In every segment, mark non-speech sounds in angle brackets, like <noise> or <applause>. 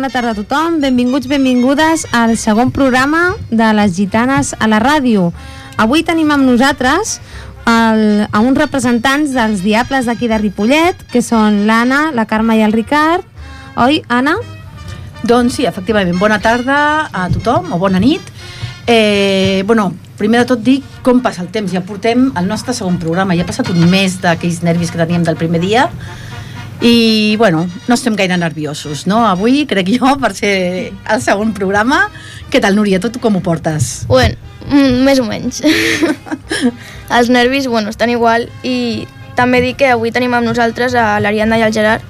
Bona tarda a tothom. Benvinguts, benvingudes al segon programa de les gitanes a la ràdio. Avui tenim amb nosaltres el, a uns representants dels Diables d'aquí de Ripollet, que són l'Anna, la Carme i el Ricard. Oi, Anna? Doncs sí, efectivament. Bona tarda a tothom, o bona nit. Eh, bueno, primer de tot dir com passa el temps. Ja portem el nostre segon programa. Ja ha passat un mes d'aquells nervis que teníem del primer dia i, bueno, no estem gaire nerviosos, no? Avui, crec jo, per ser el segon programa. Què tal, Núria? Tu com ho portes? Bueno, mm, més o menys. <laughs> Els nervis, bueno, estan igual i també dic que avui tenim amb nosaltres a l'Ariadna i el Gerard,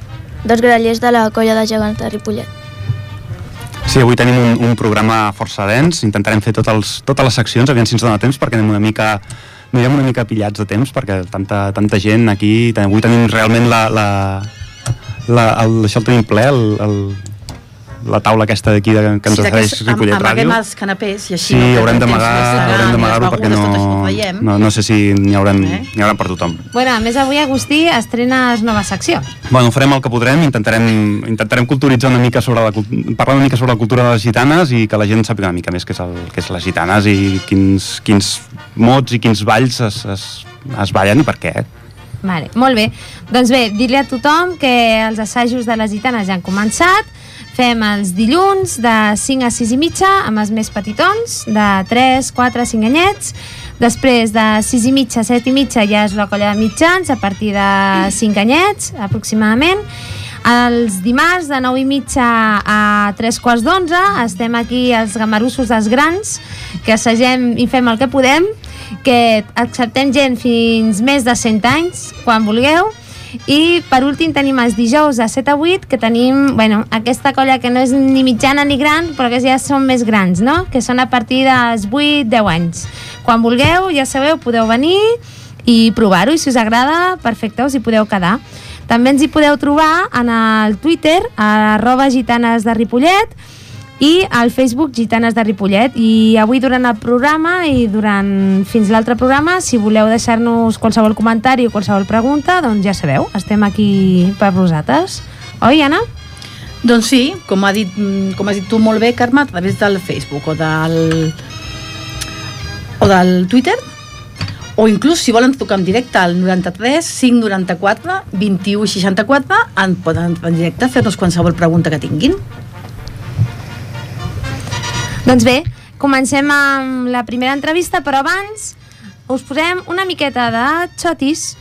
dos grallers de la colla de gegants de Ripollet. Sí, avui tenim un, un programa força dens, intentarem fer tots els, totes les seccions, aviam si ens dona temps, perquè anem una mica anirem una mica pillats de temps perquè tanta, tanta gent aquí avui tenim realment la, la, la, el, això el tenim ple, el, el, la taula aquesta d'aquí que ens Sí, ofereix Ripollet Ràdio. Amaguem els canapés i així... Sí, no haurem haurem d'amagar-ho perquè no, no, no sé si n'hi hauran, Eh? n'hi hauran per tothom. Bueno, a més, avui Agustí estrenes nova secció. Bueno, farem el que podrem, intentarem, intentarem culturitzar una mica sobre la, parlar una mica sobre la cultura de les gitanes i que la gent sàpiga una mica més què és, el, què és les gitanes i quins, quins mots i quins balls es, es, es ballen i per què. Vale, molt bé. Doncs bé, dir-li a tothom que els assajos de les gitanes ja han començat. Fem els dilluns de 5 a 6 i mitja amb els més petitons, de 3, 4, 5 anyets. Després de 6 i mitja, 7 i mitja ja és la colla de mitjans, a partir de 5 anyets aproximadament. Els dimarts de 9 i mitja a 3 quarts d'11 estem aquí els gamarussos dels grans que assagem i fem el que podem que acceptem gent fins més de 100 anys, quan vulgueu, i per últim tenim els dijous de 7 a 8, que tenim bueno, aquesta colla que no és ni mitjana ni gran, però que ja són més grans, no? que són a partir dels 8-10 anys. Quan vulgueu, ja sabeu, podeu venir i provar-ho, i si us agrada, perfecte, us hi podeu quedar. També ens hi podeu trobar en el Twitter, a arroba gitanes de Ripollet, i al Facebook Gitanes de Ripollet i avui durant el programa i durant fins l'altre programa si voleu deixar-nos qualsevol comentari o qualsevol pregunta doncs ja sabeu, estem aquí per vosaltres oi Anna? Doncs sí, com, ha dit, com has dit tu molt bé, Carme, a través del Facebook o del, o del Twitter, o inclús si volen trucar en directe al 93 594 21 64 en poden en directe fer-nos qualsevol pregunta que tinguin. Doncs bé, comencem amb la primera entrevista però abans us posem una miqueta de xotis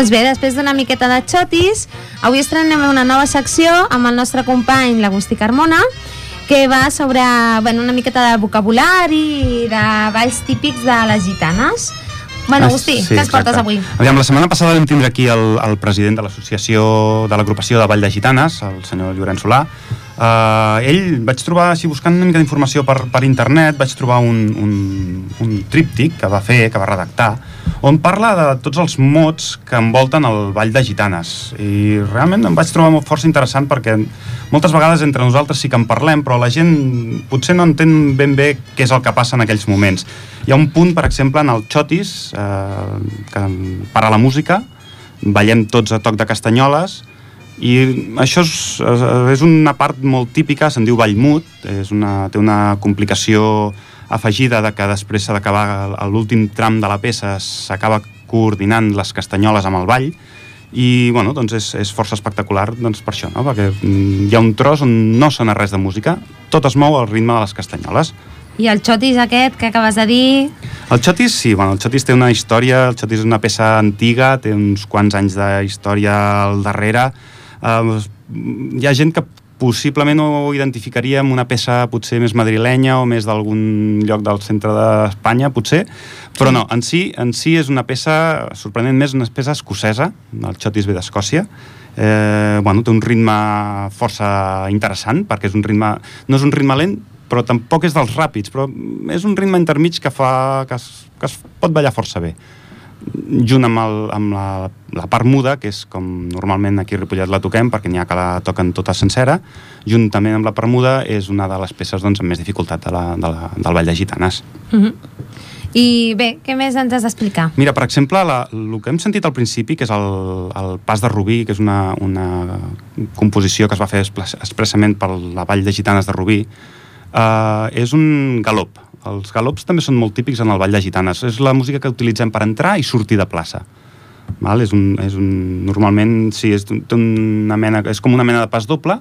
Doncs bé, després d'una miqueta de xotis, avui estrenem una nova secció amb el nostre company, l'Agustí Carmona, que va sobre bueno, una miqueta de vocabulari i de balls típics de les gitanes. Bueno, Ah, Agustí, sí, què ens portes avui? Aviam, la setmana passada vam tindre aquí el, el president de l'associació de l'agrupació de Vall de Gitanes, el senyor Llorenç Solà. Uh, ell, vaig trobar, així buscant una mica d'informació per, per internet, vaig trobar un, un, un tríptic que va fer, que va redactar, on parla de tots els mots que envolten el Vall de Gitanes. I realment em vaig trobar molt força interessant perquè moltes vegades entre nosaltres sí que en parlem, però la gent potser no entén ben bé què és el que passa en aquells moments. Hi ha un punt, per exemple, en el Xotis, eh, que para la música, ballem tots a toc de castanyoles, i això és, és una part molt típica, se'n diu ball mut, és una, té una complicació afegida de que després s'ha d'acabar l'últim tram de la peça s'acaba coordinant les castanyoles amb el ball i bueno, doncs és, és força espectacular doncs per això, no? perquè mm, hi ha un tros on no sona res de música, tot es mou al ritme de les castanyoles. I el xotis aquest que acabes de dir... El Xotis, sí, bueno, el Xotis té una història, el Xotis és una peça antiga, té uns quants anys de història al darrere. Uh, hi ha gent que possiblement ho identificaria amb una peça potser més madrilenya o més d'algun lloc del centre d'Espanya, potser, però no, en si, en si és una peça, sorprenent més, una peça escocesa, el Xotis ve d'Escòcia, eh, bueno, té un ritme força interessant, perquè és un ritme, no és un ritme lent, però tampoc és dels ràpids, però és un ritme intermig que fa que es, que es pot ballar força bé junt amb, el, amb la, la part muda, que és com normalment aquí a Ripollet la toquem, perquè n'hi ha que la toquen tota sencera, juntament amb la part muda és una de les peces doncs, amb més dificultat de la, de la, del Ball de Gitanes. Uh -huh. I bé, què més ens has d'explicar? Mira, per exemple, la, el que hem sentit al principi, que és el, el Pas de Rubí, que és una, una composició que es va fer expressament per la Vall de Gitanes de Rubí, eh, és un galop, els galops també són molt típics en el Ball de Gitanes. És la música que utilitzem per entrar i sortir de plaça. Val? És un, és un, normalment, sí, és, una mena, és com una mena de pas doble,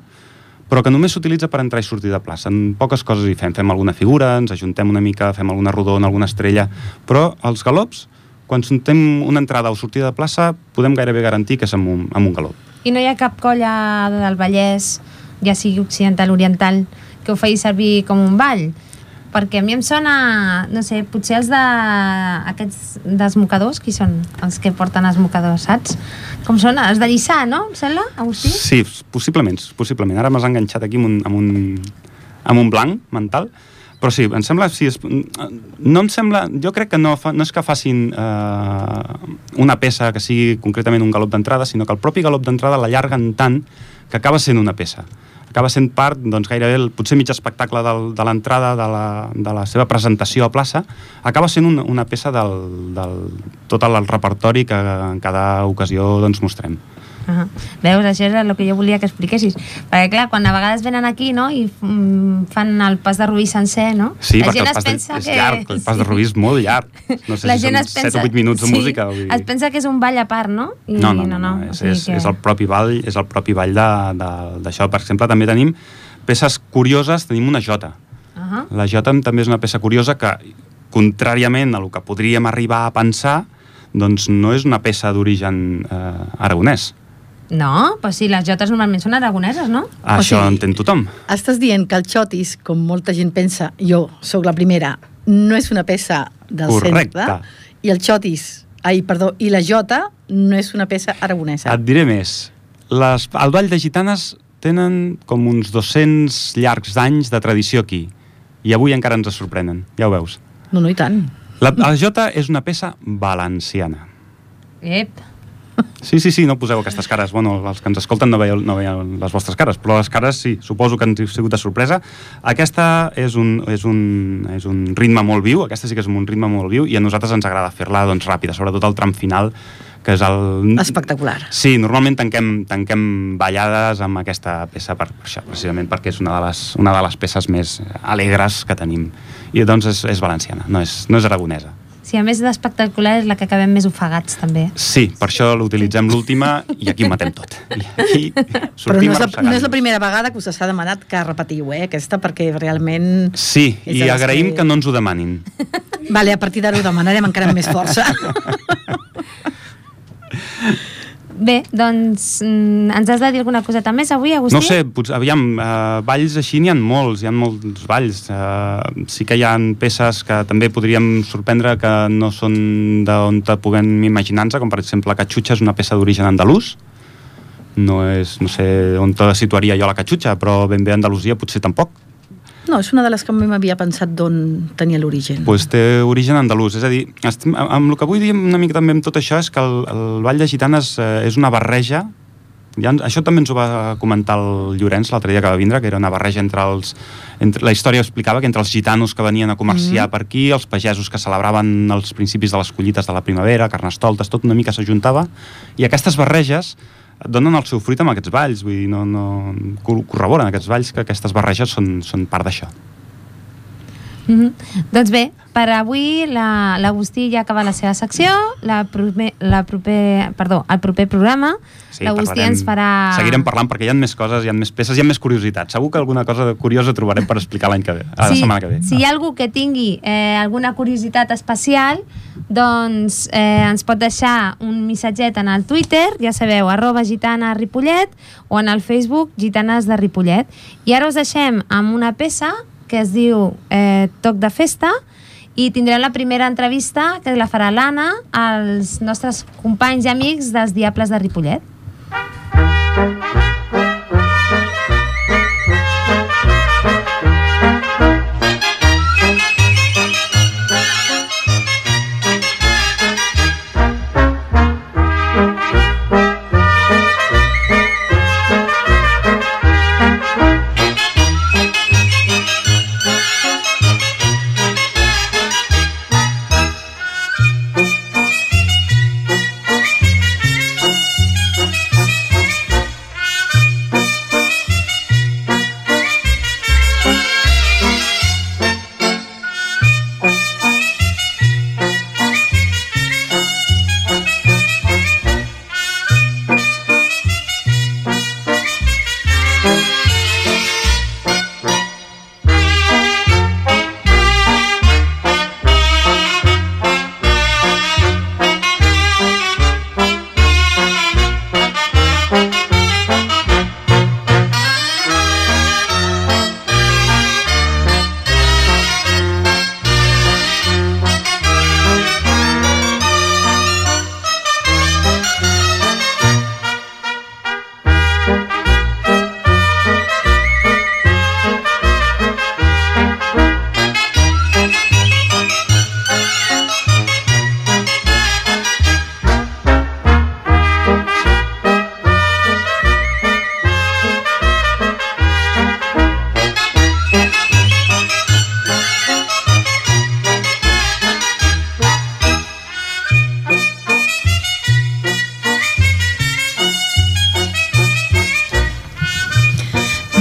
però que només s'utilitza per entrar i sortir de plaça. En poques coses hi fem. Fem alguna figura, ens ajuntem una mica, fem alguna rodona, alguna estrella, però els galops, quan sentem una entrada o sortida de plaça, podem gairebé garantir que és amb un, amb un galop. I no hi ha cap colla del Vallès, ja sigui occidental o oriental, que ho faci servir com un ball? Perquè a mi em sona, no sé, potser els de, aquests desmocadors, qui són els que porten els mocadors, saps? Com són? Els de Lliçà, no? Em sembla, Agustí? Sí, possiblement, possiblement. Ara m'has enganxat aquí amb un, amb un, amb un blanc mental, però sí, em sembla, sí, es, no em sembla, jo crec que no, fa, no és que facin eh, una peça que sigui concretament un galop d'entrada, sinó que el propi galop d'entrada l'allarguen tant que acaba sent una peça acaba sent part, doncs, gairebé el, potser mig espectacle del, de l'entrada de, la, de la seva presentació a plaça, acaba sent una, una peça del, del tot el repertori que en cada ocasió doncs, mostrem. Uh -huh. Veus, això és el que jo volia que expliquessis. Perquè, clar, quan a vegades venen aquí no, i mm, fan el pas de Rubí sencer, no? Sí, la perquè el pas de, és que... llarg, el pas de Rubí és molt llarg. No sé la si gent són pensa... 7 o 8 minuts de sí, música. Vull dir... Es pensa que és un ball a part, no? I no, no, no, no, no. És, és, que... és el propi ball, és el propi ball d'això. Per exemple, també tenim peces curioses, tenim una jota. Uh -huh. La jota també és una peça curiosa que, contràriament a el que podríem arribar a pensar, doncs no és una peça d'origen eh, aragonès no, però sí, les jotes normalment són aragoneses, no? Ah, això o sigui, entén tothom. Estàs dient que el xotis, com molta gent pensa, jo sóc la primera, no és una peça del Correcte. centre, i el xotis, ai, perdó, i la jota no és una peça aragonesa. Et diré més. Les, el Ball de Gitanes tenen com uns 200 llargs d'anys de tradició aquí, i avui encara ens sorprenen, ja ho veus. No, no, i tant. La, la jota és una peça valenciana. Ep. Sí, sí, sí, no poseu aquestes cares. Bueno, els que ens escolten no veieu, no veieu les vostres cares, però les cares sí, suposo que han sigut de sorpresa. Aquesta és un, és un, és un ritme molt viu, aquesta sí que és un ritme molt viu, i a nosaltres ens agrada fer-la doncs, ràpida, sobretot el tram final, que és el... Espectacular. Sí, normalment tanquem, tanquem ballades amb aquesta peça per, per això, precisament perquè és una de, les, una de les peces més alegres que tenim. I doncs és, és valenciana, no és, no és aragonesa. Sí, a més d'espectacular és la que acabem més ofegats, també. Sí, per això l'utilitzem l'última i aquí ho matem tot. I aquí Però no és, la, no és la primera vegada que us s'ha demanat que repetiu, eh, aquesta, perquè realment... Sí, i agraïm que... que no ens ho demanin. Vale, a partir d'ara ho demanarem encara amb més força. <laughs> Bé, doncs mm, ens has de dir alguna coseta més avui, Agustí? No sé, potser, aviam, uh, balls així n'hi ha molts, hi ha molts balls. Uh, sí que hi ha peces que també podríem sorprendre que no són d'on te puguem imaginar-nos, com per exemple Catxutxa és una peça d'origen andalús, no és, no sé on te situaria jo la Catxutxa, però ben bé Andalusia potser tampoc. No, és una de les que m'havia pensat d'on tenia l'origen. Pues té origen andalús, és a dir, estem, amb el que vull dir una mica també amb tot això és que el, el Ball de Gitanes eh, és una barreja ja, això també ens ho va comentar el Llorenç l'altre dia que va vindre, que era una barreja entre els... Entre, la història explicava que entre els gitanos que venien a comerciar mm -hmm. per aquí, els pagesos que celebraven els principis de les collites de la primavera, carnestoltes, tot una mica s'ajuntava, i aquestes barreges donen el seu fruit amb aquests balls, vull dir, no, no corroboren aquests balls que aquestes barreges són, són part d'això. Mm -hmm. Doncs bé, per avui la- l'Agustí ja acaba la seva secció, la proper, la proper, perdó, el proper programa Sí, l'Agustí ens farà... Seguirem parlant perquè hi ha més coses, hi ha més peces, hi ha més curiositats. Segur que alguna cosa curiosa trobarem per explicar l'any que ve, a la setmana que ve. Si hi ha algú que tingui eh, alguna curiositat especial, doncs eh, ens pot deixar un missatget en el Twitter, ja sabeu, arroba gitana Ripollet, o en el Facebook gitanes de Ripollet. I ara us deixem amb una peça que es diu eh, Toc de Festa, i tindrem la primera entrevista que la farà l'Anna als nostres companys i amics dels Diables de Ripollet.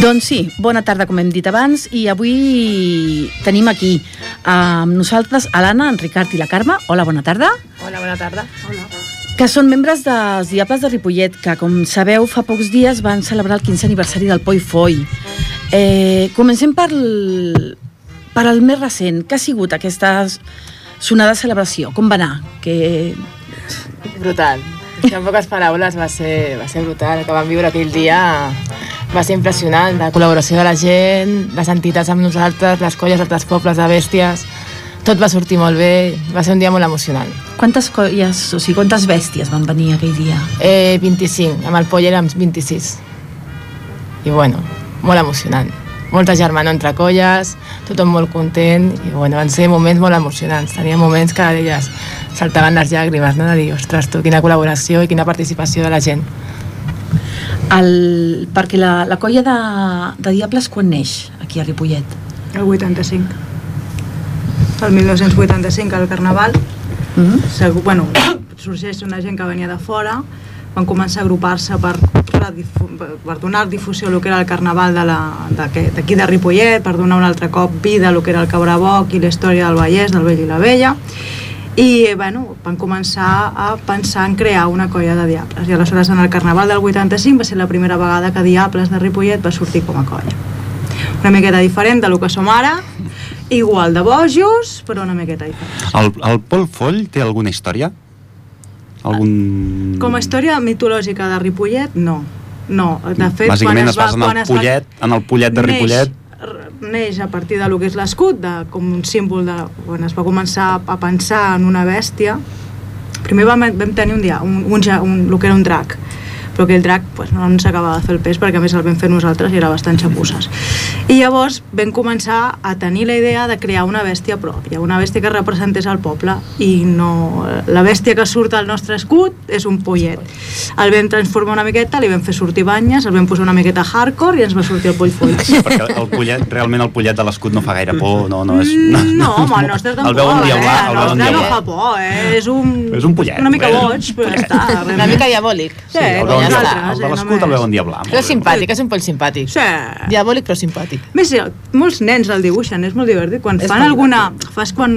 Doncs sí, bona tarda, com hem dit abans, i avui tenim aquí amb nosaltres a l'Anna, en Ricard i la Carme. Hola, bona tarda. Hola, bona tarda. Hola. Que són membres dels Diables de Ripollet, que, com sabeu, fa pocs dies van celebrar el 15 aniversari del Poi Foi. Eh, comencem per el, per el més recent. Què ha sigut aquesta sonada celebració? Com va anar? Que... Brutal. En poques paraules va ser, va ser brutal. El que vam viure aquell dia va ser impressionant. La col·laboració de la gent, les entitats amb nosaltres, les colles d'altres pobles de bèsties, tot va sortir molt bé. Va ser un dia molt emocionant. Quantes colles, o sigui, quantes bèsties van venir aquell dia? Eh, 25, amb el Poll érem 26. I bueno, molt emocionant. Molta germana entre colles, tothom molt content, i bueno, van ser moments molt emocionants. Tenia moments que d'elles saltaven les llàgrimes, no? de dir, ostres, tu, quina col·laboració i quina participació de la gent. El, perquè la, la colla de, de Diables quan neix aquí a Ripollet? El 85. El 1985, al Carnaval, Mm -hmm. segur, bueno, sorgeix una gent que venia de fora, van començar a agrupar-se per, per donar difusió a lo que era el Carnaval de la- d'aquí de, de Ripollet, per donar un altre cop vida a lo que era el Cabraboc i la història del Vallès, del Vell i la Vella, i bueno, van començar a pensar en crear una colla de diables i aleshores en el Carnaval del 85 va ser la primera vegada que Diables de Ripollet va sortir com a colla una miqueta diferent de lo que som ara igual de bojos però una miqueta diferent El, el Pol Foll té alguna història? Algun... com a història mitològica de Ripollet no no, de fet Bàsicament quan es basa en el es va- pollet, en el pollet de Ripollet. Neix, a partir de lo que és l'escut com un símbol de quan es va començar a pensar en una bèstia. Primer vam, vam tenir un dia un, un, ja- un, el que era un drac però aquell drac pues, no ens acabava de fer el pes perquè a més el vam fer nosaltres i era bastant xapusses i llavors vam començar a tenir la idea de crear una bèstia pròpia una bèstia que representés el poble i no, la bèstia que surt al nostre escut és un pollet el vam transformar una miqueta, li vam fer sortir banyes el vam posar una miqueta hardcore i ens va sortir el poll foll Perquè el pollet, realment el pollet de l'escut no fa gaire por, no, no és... Mm, No, home, el nostre tampoc, El veuen diablar, eh? el el nostre no fa por, eh? És un, És un pollet, una mica eh? boig, però ja està. Una mica diabòlic. Sí, el uns està. altres, El de eh, l'escut el veuen diablar. Però és simpàtic, és un poll simpàtic. Sí. Diabòlic però simpàtic. Més, eh, molts nens el dibuixen, és molt divertit. Quan És fan alguna... Fas quan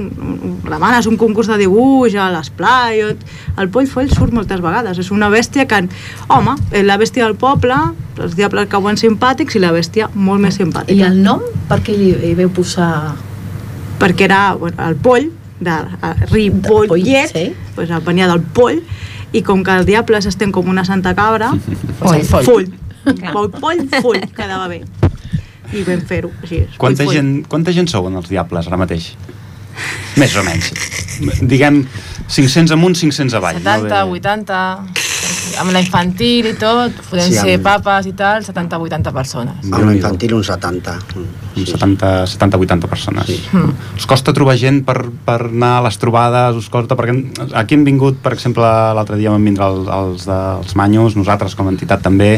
demanes un concurs de dibuix a l'esplai, o- el poll foll surt moltes vegades. És una bèstia que, home, eh, la bèstia del poble, els diables cauen simpàtics i la bèstia molt més simpàtica. I el nom, per què hi, hi veu posar... Perquè era bueno, el poll, de eh, Ripollet, poll, sí. pues, venia del poll, i com que els diables estem com una santa cabra, Poll, foll. full. Poll, poll, full, quedava bé. I vam fer-ho, així. Quanta full, full. gent, quanta gent sou en els Diables ara mateix? Més o menys. Diguem 500 amunt, 500 avall. 70, 80, amb la infantil i tot, podem Sí, ser amb- papes i tal, 70-80 persones. Amb la infantil un 70. Sí. 70, 70 80 persones. Sí. Mm. Us costa trobar gent per, per anar a les trobades? Us costa, perquè aquí hem vingut, per exemple, l'altre dia van vindre els, els dels Manyos, nosaltres com a entitat també,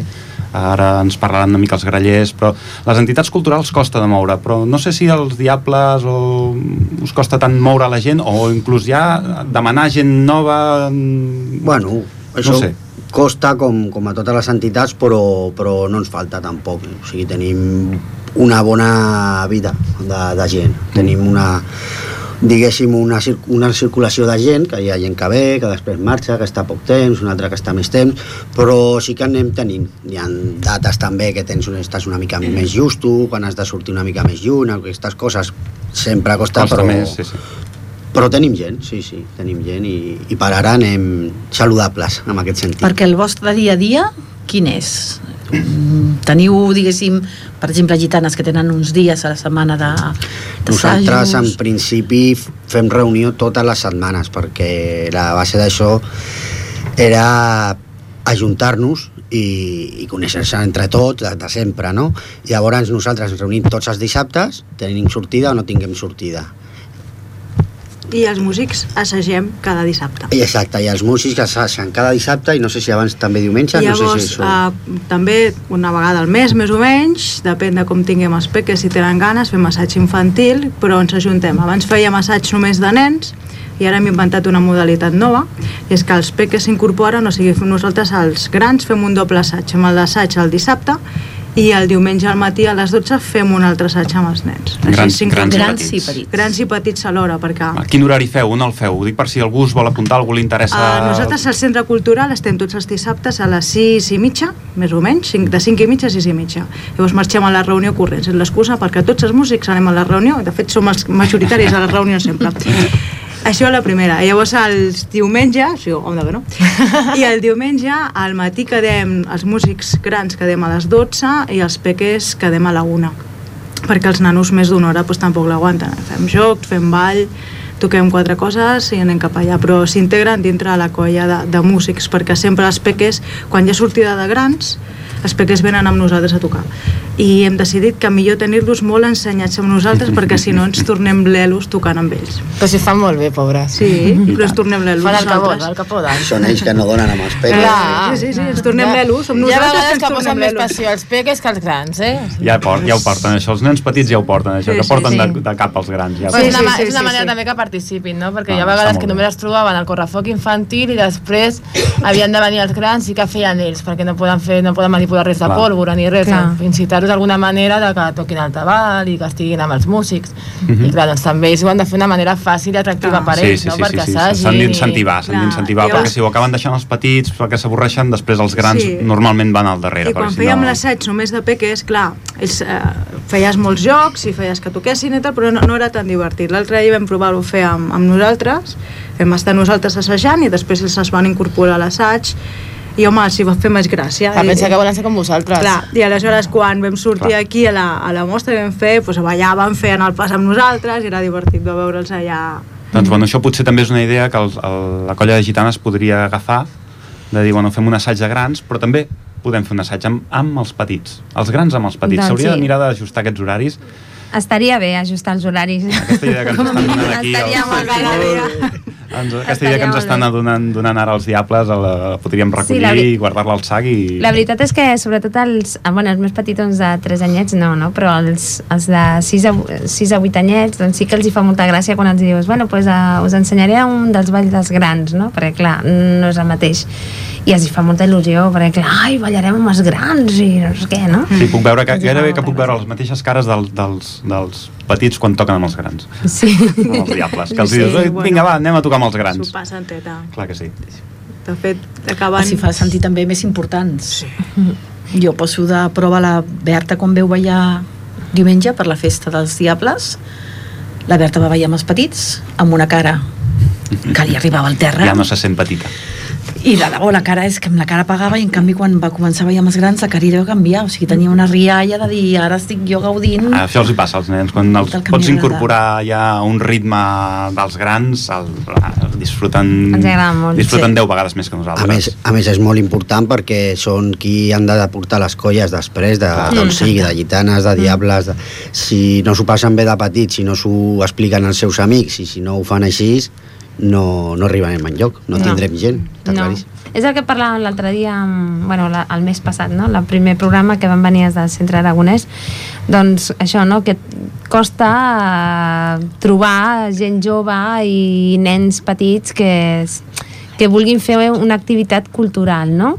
ara ens parlaran una mica els grallers, però les entitats culturals costa de moure, però no sé si els diables o us costa tant moure la gent o inclús ja demanar gent nova... mm, Bueno, això No sé. Costa com, com a totes les entitats, però, però no ens falta tampoc. O sigui, tenim una bona vida de, de gent. Tenim una, diguéssim, una, cir- una circulació de gent, que hi ha gent que ve, que després marxa, que està poc temps, una altra que està més temps, però sí que anem tenint. Hi ha dates també que tens, un- estàs una mica més justo, quan has de sortir una mica més lluny, aquestes coses sempre costa, costa però, més, sí, sí. Però tenim gent, sí, sí, tenim gent i, i per ara anem saludables en aquest sentit. Perquè el vostre dia a dia, quin és? Mm, Teniu, diguéssim, per exemple, gitanes que tenen uns dies a la setmana de Nosaltres, en principi, fem reunió totes les setmanes, perquè la base d'això era ajuntar-nos i, i conèixer-se entre tots, de, de sempre, no? Llavors nosaltres ens reunim tots els dissabtes, tenim sortida o no tinguem sortida. I els músics assagem cada dissabte. I exacte, i els músics assagen cada dissabte i no sé si abans també diumenge, I no sé llavors, si això... uh, també una vegada al mes, més o menys, depèn de com tinguem els peques, si tenen ganes, fem assaig infantil, però ens ajuntem. Abans fèiem assaig només de nens, i ara hem inventat una modalitat nova, és que els peques s'incorporen, o sigui, nosaltres els grans fem un doble assaig, amb l'assaig el dissabte, i el diumenge al matí a les 12 fem un altre assaig amb els nens. Grans- cinc- grans i Grans i petits. grans i petits alhora, perquè... A quin horari feu? On el feu? Ho dic per si algú us vol apuntar, algú li interessa... Uh, nosaltres al Centre Cultural estem tots els dissabtes a les 6 i mitja, més o menys, cinc- de 5 i mitja a 6 i mitja. Llavors marxem a la reunió corrents. És l'excusa perquè tots els músics anem a la reunió, de fet som els majoritaris a la reunió sempre. <laughs> Això la primera. Llavors els diumenge, sí, home, no? I el diumenge al matí quedem, els músics grans quedem a les 12 i els peques quedem a la 1 perquè els nanos més d'una hora doncs, tampoc l'aguanten. Fem jocs, fem ball, toquem quatre coses i anem cap allà, però s'integren dintre la colla de, de músics, perquè sempre els peques, quan hi ha sortida de grans, els peques venen amb nosaltres a tocar. I hem decidit que millor tenir-los molt ensenyats amb nosaltres perquè si no ens tornem lelos tocant amb ells. Però si fan molt bé, pobres. Sí, però ens tornem lelos Fan el que volen, el que poden. Són ells que no donen amb els peques. Clar. Sí, sí, sí, ens tornem lelos, som Hi ha nosaltres vegades que ens que tornem posen més lelos. passió els peques que els grans, eh? Ja, por, ja ho porten, això. Els nens petits ja ho porten, això, Sí, que sí, porten sí. De, de cap als grans. Ja Però Sí, una, sí, és una sí, manera sí. també que participin, no? Perquè Ah, hi ha vegades que només es trobaven al correfoc infantil i després <coughs> havien de venir els grans i què feien ells? Perquè no poden, fer, no poden manipular res de Clar. pólvora ni res, Clar. Incitar-los d'alguna manera de que toquin el tabal i que estiguin amb els músics. Mhm. I clar, doncs també ells ho han de fer d'una manera fàcil i atractiva Clar. per Sí, ells, sí, no? sí, perquè sí, sí. S'han d'incentivar, s'han d'incentivar, perquè si ho acaben deixant els petits perquè s'avorreixen, després els grans Sí. normalment van al darrere. I quan si fèiem no... l'assaig només de peques, clar, ells, eh, feies molts jocs i feies que toquessin i tal, però no, no era tan divertit. L'altre dia vam provar-ho a fer amb, amb nosaltres, vam estar nosaltres assajant i després ells es van incorporar a l'assaig i home, s'hi va fer més gràcia. A I- pensar que volen ser com vosaltres. Clar, i aleshores quan vam sortir Clar. aquí a la, a la mostra vam fer, doncs ballaven, feien el pas amb nosaltres i era divertit de veure'ls allà Doncs bueno, això potser també és una idea que el, el, la colla de gitanes podria agafar, de dir, bueno, fem un assaig de grans, però també podem fer un assaig amb, amb els petits, els grans amb els petits. Doncs S'hauria sí. de mirar d'ajustar aquests horaris. Estaria bé ajustar els horaris. Aquesta idea que ens <laughs> estan donant aquí... Estaria molt bé. Ens, aquesta idea que ens estan donant, donant ara els diables la, la podríem recollir la veri- i guardar-la al sac i... La veritat és que sobretot els, ah, bueno, els més petitons de 3 anyets no, no? però els, els de 6 a, 6 a 8 anyets doncs sí que els hi fa molta gràcia quan els dius bueno, pues, uh, us ensenyaré un dels balls dels grans no? perquè clar, no és el mateix i els hi fa molta il·lusió perquè clar, ai, ballarem amb els grans i no sé què, no? Sí, puc veure que, gairebé que puc veure les mateixes cares del, dels, dels petits quan toquen amb els grans. Sí. Amb els diables. Que els Sí, dius, "Oi, bueno. vinga, va, anem a tocar amb els S'ho grans. passen teta. Clar que sí. De fet, acaben... S'hi fa sentir també més importants. Sí. Jo poso de prova la Berta quan veu ballar diumenge per la festa dels Diables. La Berta va ballar amb els petits, amb una cara que li arribava al terra. Ja no se sent petita. I de debò, la cara és que amb la cara pagava i en canvi quan va començar a ballar amb els grans la cara va canviar, o sigui, tenia una rialla de dir ara estic jo gaudint Ah, Això els hi passa als nens, quan els que pots incorporar ja un ritme dels grans, el, el disfruten, Ens molt. disfruten Sí. 10 vegades més que nosaltres. A més, a més és molt important perquè són qui han de portar les colles després de, Clar. d'on sigui, de gitanes, de diables de... si no s'ho passen bé de petits si no s'ho expliquen als seus amics i si no ho fan així no, no arribarem enlloc, no, No. tindrem gent està no. claríssim. És el que parlàvem l'altre dia, amb, bueno, la, el mes passat, no? el primer programa que van venir des del Centre Aragonès, doncs això, no? que costa eh, trobar gent jove i nens petits que, es- que vulguin fer una activitat cultural, no?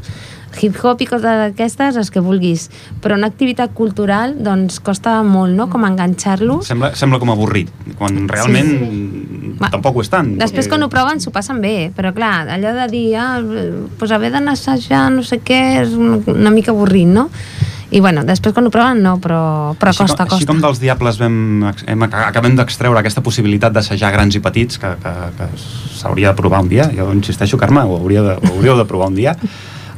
hip-hop i coses d'aquestes, els que vulguis. Però una activitat cultural, doncs, costa molt, no?, com enganxar-los. Sembla, sembla com avorrit, quan realment Va. tampoc ho és tant. Després, quan ho proven, s'ho passen bé, però clar, allò de dir, ah, pues haver d'anar a assajar no sé què, és una, mica avorrit, no? I bueno, després quan ho proven, no, però, però així costa, com, Així costa. com dels Diables vam, hem, acabem d'extreure aquesta possibilitat d'assajar grans i petits, que, que, que s'hauria de provar un dia, jo insisteixo, Carme, ho, hauria de, ho hauríeu de provar un dia,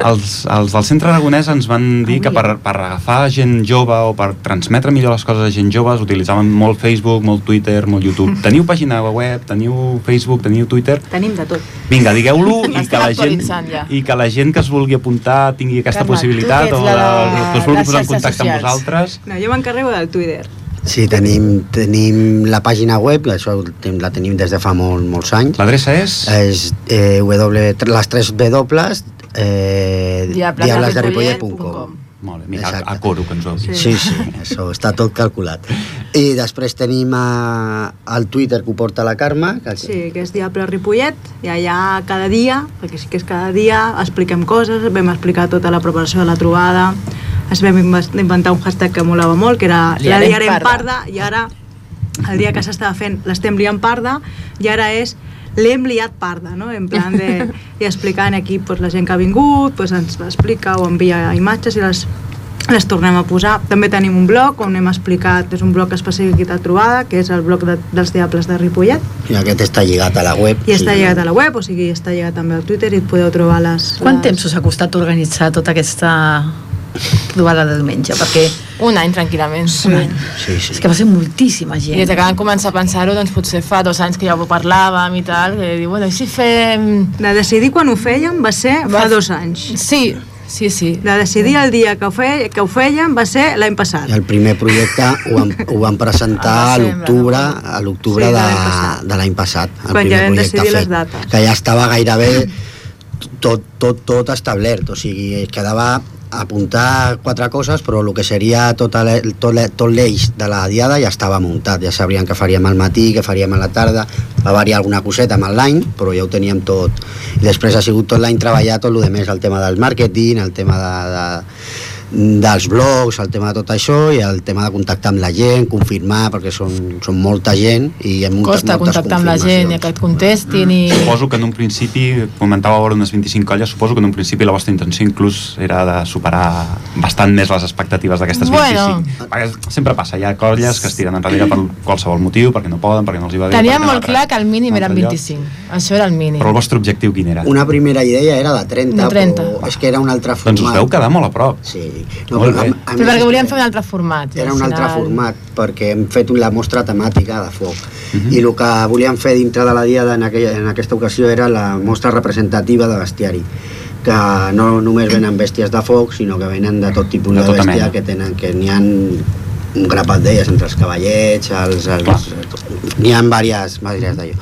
els, els del centre aragonès ens van dir que per, per agafar gent jove o per transmetre millor les coses a gent joves utilitzaven molt Facebook, molt Twitter, molt YouTube. <laughs> Teniu pàgina web, teniu Facebook, teniu Twitter? Tenim de tot. Vinga, digueu-lo <laughs> i, que la gent, ja. i que la gent que es vulgui apuntar tingui aquesta Carme, possibilitat o de, la de que us vulgui posar en contacte amb socials. vosaltres. No, jo m'encarrego del Twitter. Sí, tenim, tenim la pàgina web, això la tenim des de fa molt, molts anys. L'adreça és... És eh, w, les tres W, eh, diablesderipollet.com. Molt bé, mira, a, Exacte. a coro que ens ho heu dit. Sí, sí, això està tot calculat. I després tenim eh, el Twitter que ho porta la Carme, que Sí, que és Diable Ripollet, i allà cada dia, perquè sí que és cada dia, expliquem coses, vam explicar tota la preparació de la trobada, es vam inventar un hashtag que molava molt, que era la liarem parda. parda, i ara, el dia que s'estava fent, l'estem liant parda, i ara és l'hem liat parda, no? En plan de... i explicant aquí pues, la gent que ha vingut, pues, ens explica o envia imatges i les les tornem a posar. També tenim un blog on hem explicat, és un blog específic de trobada, que és el blog de, dels Diables de Ripollet, i aquest està lligat a la web. i està lligat a la web, o sigui, està lligat també al Twitter i podeu trobar les... Quant les... temps us ha costat organitzar tota aquesta trobada de diumenge? Perquè Un any, tranquil·lament. sí. un any. Sí, sí. és que va ser moltíssima I gent. des que vam començar a pensar-ho, doncs potser fa dos anys que ja ho parlàvem i tal, que diu, bueno, i si fem... De decidir quan ho fèiem va ser fa Va- dos anys. Sí, sí, sí. De decidir el dia que ho, fe, que ho fèiem va ser l'any passat. I el primer projecte ho van, <laughs> ho van presentar a l'octubre a l'octubre Sí, de de, l'any passat. passat. El Quan ja primer vam projecte decidir les fet, dates. Que ja estava gairebé tot, tot, tot establert, o sigui, quedava apuntar quatre coses, però el que seria tot l'e- tot l'e- tot l'eix de la diada ja estava muntat, ja sabrien què faríem al matí, què faríem a la tarda, va variar alguna coseta amb l'any, però ja ho teníem tot. I després ha sigut tot l'any treballar tot el de més, el tema del màrqueting, el tema de, de, dels blogs, el tema de tot això i el tema de contactar amb la gent, confirmar, perquè són, són molta gent i hi ha moltes, Costa moltes contactar amb la gent i que et contestin i... Suposo que en un principi, comentàveu ara unes 25 colles, suposo que en un principi la vostra intenció inclús era de superar bastant més les expectatives d'aquestes 25. Bueno. Perquè sempre passa, hi ha colles que es tiren enrere per qualsevol motiu, perquè no poden, perquè no els hi va bé... Teníem molt clar que el mínim eren altre lloc. 25. Això era el mínim. Però el vostre objectiu quin era? Una primera idea era de 30, De 30. però és que era un altre format. Doncs us veu quedar molt a prop. Sí. Molt bé. a Però més perquè volíem que fer un altre format. i Era un altre format, perquè hem fet la mostra temàtica de foc. Mhm. I el que volíem fer dintre de la diada en, aquella, en aquesta ocasió era la mostra representativa de bestiari que no només venen bèsties de foc, sinó que venen de tot tipus De de, tota bèstia, mena. que tenen que n'hi ha un grapat d'elles entre els cavallets, els, els, n'hi ha diverses, diverses d'allò,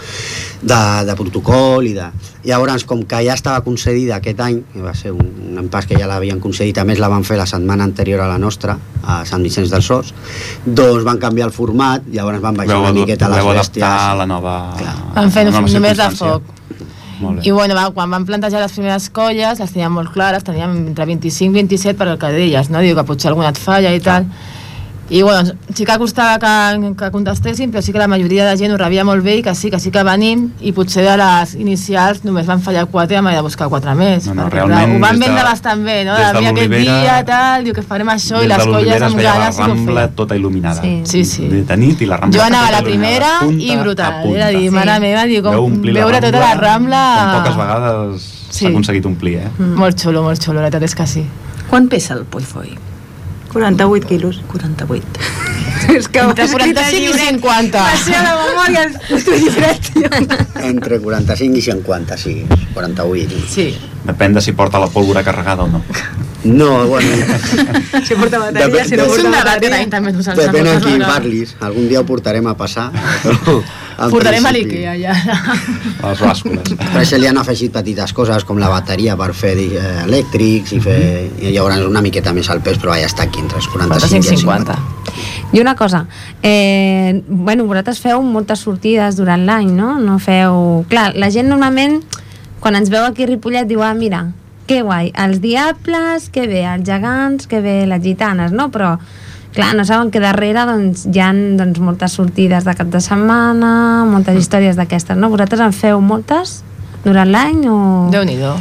de, de protocol i de... Llavors, com que ja estava concedida aquest any, que va ser un, un pas que ja l'havien concedit, a més la van fer la setmana anterior a la nostra, a Sant Vicenç dels Horts, doncs van canviar el format, llavors van baixar Vau, una miqueta les vau bèsties. adaptar a la nova... Van fer només de foc. Molt bé. I bueno, va, quan van plantejar les primeres colles, les teníem molt clares, teníem entre 25 i 27 per el que deies, no? Diu que potser alguna et falla i tal. I bueno, sí que costava que, que contestessin, però sí que la majoria de gent ho rebia molt bé i que sí, que sí que venim, i potser de les inicials només van fallar quatre i hem de buscar quatre més. No, no, perquè, realment, ho van des de- vendre bastant bé, no? des De, de mira aquest l'Olivera- dia, tal, diu que farem això, i Des les de l'Olivera colles es amb veia la ganes i ho Rambla feien. tota il·luminada. Sí. Sí, sí. De, de nit i la Rambla Jo anava a tota la primera punta i a brutal. punta. Era dir, Sí. mare meva, diu, com veure tota la Rambla... Com poques vegades Sí. s'ha aconseguit omplir, eh? Molt xulo, molt xulo, la veritat és que sí. Quan pesa el Poifoi? 48 quilos. 48. <laughs> És que Entre 45 i 50. Va ser a la memòria el diferent. Entre 45 i 50, sí, 48. Sí. Depèn de si porta la pólvora carregada o no. No, bueno, Si porta bateria, Depèn- si no És un porta bateria. també depèn moltes qui parlis. Algun dia ho portarem a passar. Però, Portarem a l'Ikea, ja. A les bàscules. Per això li han afegit petites coses com la bateria per fer eh, elèctrics i fer... I llavors una miqueta més al pes, però ja està aquí entre els 45 i els 50. 50. I una cosa, eh, bueno, vosaltres feu moltes sortides durant l'any, no? No feu... Clar, la gent normalment, quan ens veu aquí a Ripollet, diu, ah, mira, que guai, els diables, que bé, els gegants, que bé, les gitanes, no? Però, clar, no saben que darrere doncs, hi ha doncs, moltes sortides de cap de setmana, moltes històries d'aquestes, no? Vosaltres en feu moltes durant l'any o... Déu-n'hi-do.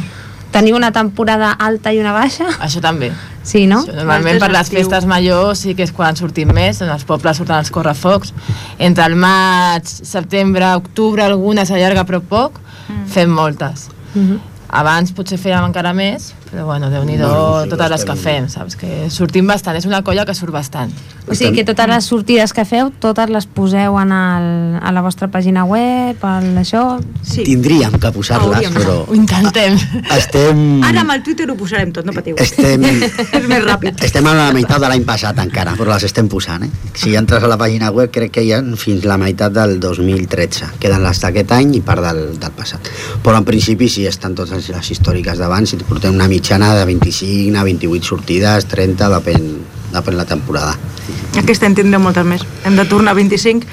Teniu una temporada alta i una baixa? Això també. Sí, no? Això, normalment per les festes majors sí que és quan sortim més, en els pobles surten els correfocs. Entre el maig, setembre, octubre, alguna s'allarga però poc, fem moltes. Mhm. Abans potser fèiem encara més, però bueno, Déu-n'hi-do Bueno, sí, totes les que fem, saps? Que sortim bastant, és una colla que surt bastant. O sigui que totes les sortides que feu, totes les poseu en el, a la vostra pàgina web, al això... Sí. Tindríem que posar-les, però... Ho intentem. Estem... Ara amb el Twitter ho posarem tot, no patiu. Estem... <laughs> És més ràpid. Estem a la meitat de l'any passat encara, però les estem posant, eh? Si entres a la pàgina web crec que hi ha fins la meitat del 2013. Queden les d'aquest any i part del, del passat. Però en principi sí, estan totes les històriques d'abans i portem una mitjana de 25 a 28 sortides, 30, depèn, depèn la temporada. Aquest any tindrem moltes més. Hem de tornar a 25.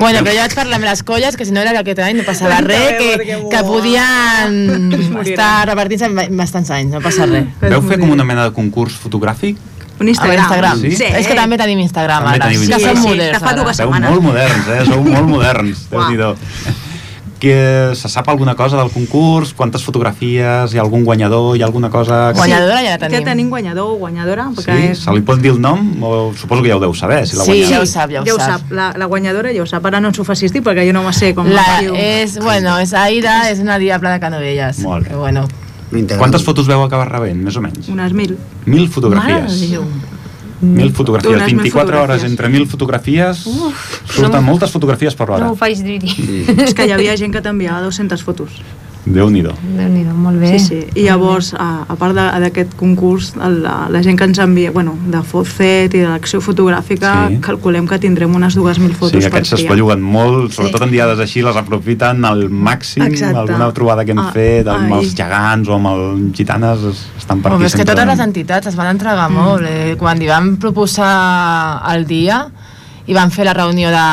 Bueno, però jo vaig parlar amb les colles, que si no era que aquest any no passava res, que, que podien <laughs> estar repartint-se en bastants anys, no passa res. Veu fer com una mena de concurs fotogràfic? Un A Instagram. Instagram. Sí? És que també tenim Instagram També ara. tenim Instagram. Sí, sí, moderns que fa ara. dues Sou setmanes. molt moderns, eh? Sou molt moderns, déu nhi que se sap alguna cosa del concurs? Quantes fotografies? Hi ha algun guanyador? Hi ha alguna cosa... Guanyadora ja la tenim. Ja tenim guanyador o guanyadora. Sí? Perquè és... Se li pot dir el nom? O suposo que ja ho deu saber, si la Sí, guanyadora. ja ho sap, ja ho ja ho sap. sap. La, la guanyadora ja ho sap. Ara no ens ho facis dir perquè jo no me sé com La, es diu. és, bueno, és Aida, és una diable de Canovelles. Molt bé. Que, bueno, Quantes fotos veu acabar rebent, més o menys? Unes mil. Mil mare de fotografies. Déu. Mil fotografies. Unes mil 24 hores fotografies. entre mil fotografies. Surten no- moltes fotografies per hora. No ho faig dir. És que hi havia gent que t'enviava 200 fotos. Déu-n'hi-do. Déu-n'hi-do, molt bé. Sí, sí. I llavors, a, a part de- d'aquest concurs, el- la, la gent que ens envia, bueno, de Fotfet i de l'acció fotogràfica, Sí. calculem que tindrem unes 2.000 fotos Sí, aquests per triar. s'espelluguen molt, sobretot Sí. en diades així, les aprofiten al màxim, Exacte. alguna trobada que hem Ah, fet amb ai. els gegants o amb els gitanes es- estan per aquí és que totes les entitats es van entregar Mm. molt. Eh? Quan hi van proposar el dia i van fer la reunió de,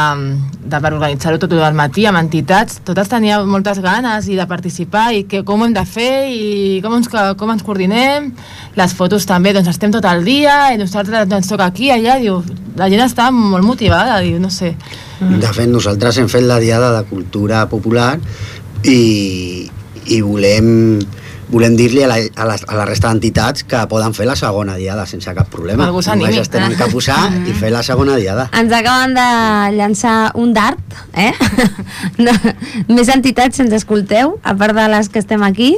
de per organitzar-ho tot el matí amb entitats, totes teníem moltes ganes i de participar i que, com ho hem de fer i com ens, com ens coordinem. Les fotos també, doncs estem tot el dia i nosaltres ens toca aquí, allà, diu, la gent està molt motivada, diu, no sé. De fet, nosaltres hem fet la Diada de Cultura Popular i, i volem, volem dir-li a, la, a, la, a la resta d'entitats que poden fer la segona Diada sense cap problema. Que algú s'animi. Només es tenen que posar <laughs> i fer la segona Diada. Ens acaben de llançar un dart, eh? <laughs> No, més entitats ens escolteu, a part de les que estem aquí.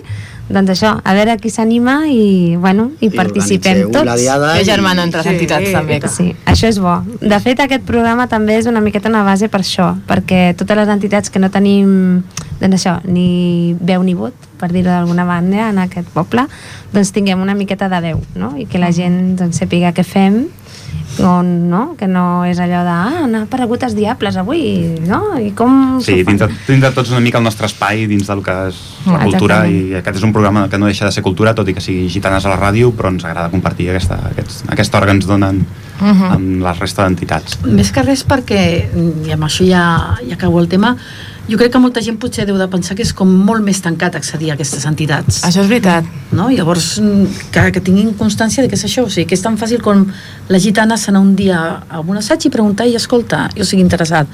Doncs això, a veure qui s'anima i, bueno, i, I participem organitzeu tots. la Diada Fer i- germano entre les Sí. entitats també. Que... Sí, això és bo. De fet, aquest programa també és una miqueta una base per això, perquè totes les entitats que no tenim doncs això, ni veu ni vot, per dir-ho d'alguna manera, en aquest poble, doncs tinguem una miqueta de veu, no? I que la gent doncs, sàpiga què fem on, no? que no és allò de ah, han aparegut els diables avui no? i com Sí, dins de, dins de tots una mica el nostre espai, dins del que és la Mm, cultura, i aquest és un programa que no deixa de ser cultura, tot i que sigui gitanes a la ràdio, però ens agrada compartir aquesta, aquests, aquesta hora que ens donen Mhm. amb la resta d'entitats. Més que res perquè, i amb això ja, ja acabo el tema, jo crec que molta gent potser deu de pensar que és com molt més tancat accedir a aquestes entitats. Això és veritat. no? Llavors, que, que tinguin constància de que és això, o sigui, que és tan fàcil com la gitana anar un dia a un assaig i preguntar i escolta, jo estic interessat.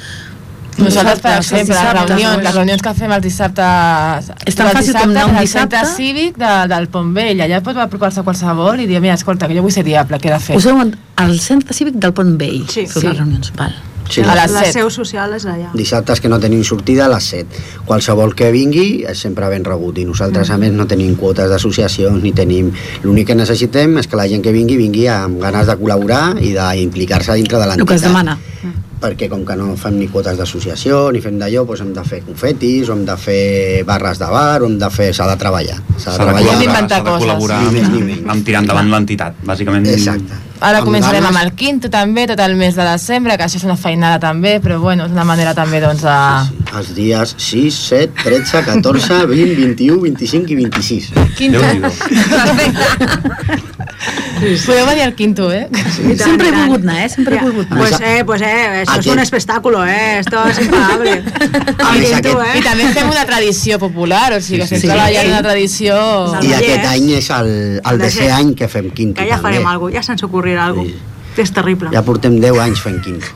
Nosaltres, per exemple, les reunions, doncs. les reunions que fem els dissabtes... És tan fàcil com anar un dissabte. centre cívic de, del Pont Vell. Allà pot apropar-se qualsevol i dir, mira, escolta, que jo vull ser diable, què he de fer? Us en- al centre cívic del Pont Vell, Sí. Sí. les reunions. Val. Sí, A la, les la set. seu social és allà. dissabtes que no tenim sortida a les 7 qualsevol que vingui és sempre ben rebut i nosaltres a més no tenim quotes d'associacions ni tenim, l'únic que necessitem és que la gent que vingui vingui amb ganes de col·laborar i d'implicar-se dintre de El l'entitat que es demana. Perquè com que no fem ni quotes d'associació ni fem d'allò, doncs hem de fer confetis o hem de fer barres de bar o hem de fer s'ha de treballar s'ha de de treballar s'ha de coses. col·laborar Ni més ni amb, menys. amb tirar endavant l'entitat, bàsicament. exacte Ara Amb començarem ganes. amb el quinto també, tot el mes de desembre, que això és una feinada també, però bueno, és una manera també doncs de... els dies 6, 7, 13, 14, 20, 21, 25 i 26 Quinto. <laughs> <laughs> Déu-n'hi-do. Podeu venir al quinto, eh? I tant, Sempre he i volgut anar, eh? Sempre he volgut anar. Pues eh, pues eh, eso es Aquí. un espectáculo, eh, esto es impagable. A més, Aquí tu, aquest- I eh. també fem una tradició popular, o sigui, que Sí, estem sí, sí. treballant una tradició... I aquest any és el, el De desè ser- any que fem quinto Que ja també. farem alguna cosa, ja se'ns ocorrirà alguna Sí. cosa. És terrible. ja portem 10 anys fent quinto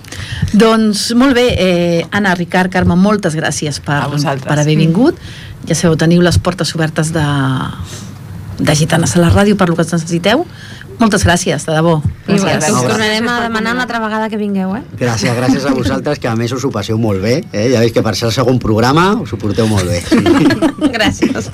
Doncs molt bé, eh, Anna, Ricard, Carme, moltes gràcies per, per haver vingut. Ja sabeu, teniu les portes obertes de, de Gitanes a la ràdio per lo que ens necessiteu. Moltes gràcies, de debò. Bueno, Gràcies. us tornarem Gràcies a demanar una altra vegada que vingueu, eh? Gràcies, gràcies a vosaltres, que a més us ho passeu molt bé. Eh? Ja veig que per ser el segon programa us ho porteu molt bé. <laughs> Gràcies.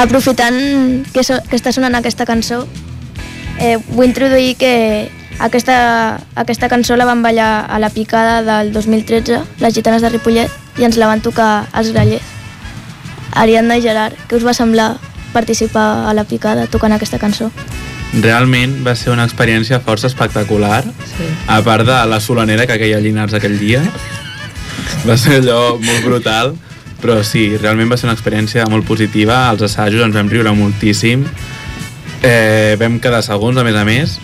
Aprofitant que, so, que està sonant aquesta cançó, eh, vull introduir que aquesta, aquesta cançó la van ballar a la picada del 2013, les gitanes de Ripollet, i ens la van tocar els grallers. Ariadna i Gerard, què us va semblar participar a la picada tocant aquesta cançó? Realment va ser una experiència força espectacular, Sí. a part de la solanera que queia a Llinars aquell dia. Va ser allò molt brutal, però sí, realment va ser una experiència molt positiva. Als assajos ens vam riure moltíssim. Eh, vam quedar segons, a més a més,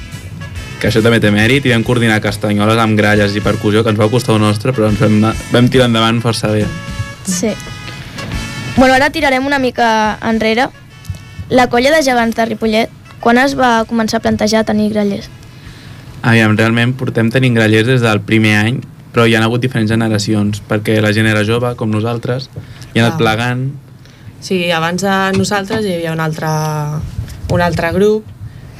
que això també té mèrit, i vam coordinar castanyoles amb gralles i percussió, que ens va costar un nostre, però ens vam, vam tirar endavant força bé. Sí. Bueno, ara tirarem una mica enrere. La colla de gegants de Ripollet, quan es va començar a plantejar tenir grallers? Aviam, realment portem tenint grallers des del primer any, però hi ha hagut diferents generacions, perquè la gent era jove, com nosaltres, i ha anat Clar. plegant. Sí, abans de nosaltres hi havia un altre, un altre grup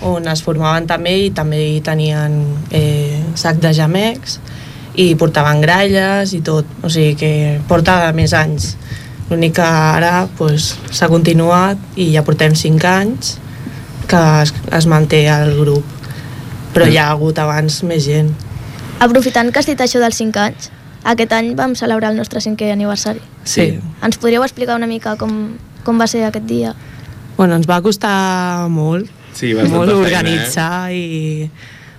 on es formaven també i també hi tenien eh, sac de jamecs i portaven gralles i tot, o sigui que porta més anys. L'únic que ara pues, s'ha continuat i ja portem 5 anys que es, es manté el grup, però hi ha hagut abans més gent. Aprofitant que has dit això dels 5 anys, aquest any vam celebrar el nostre cinquè aniversari. Sí. Ens podríeu explicar una mica com, com va ser aquest dia? Bueno, ens va costar molt, Sí, molt feina, eh? organitzar i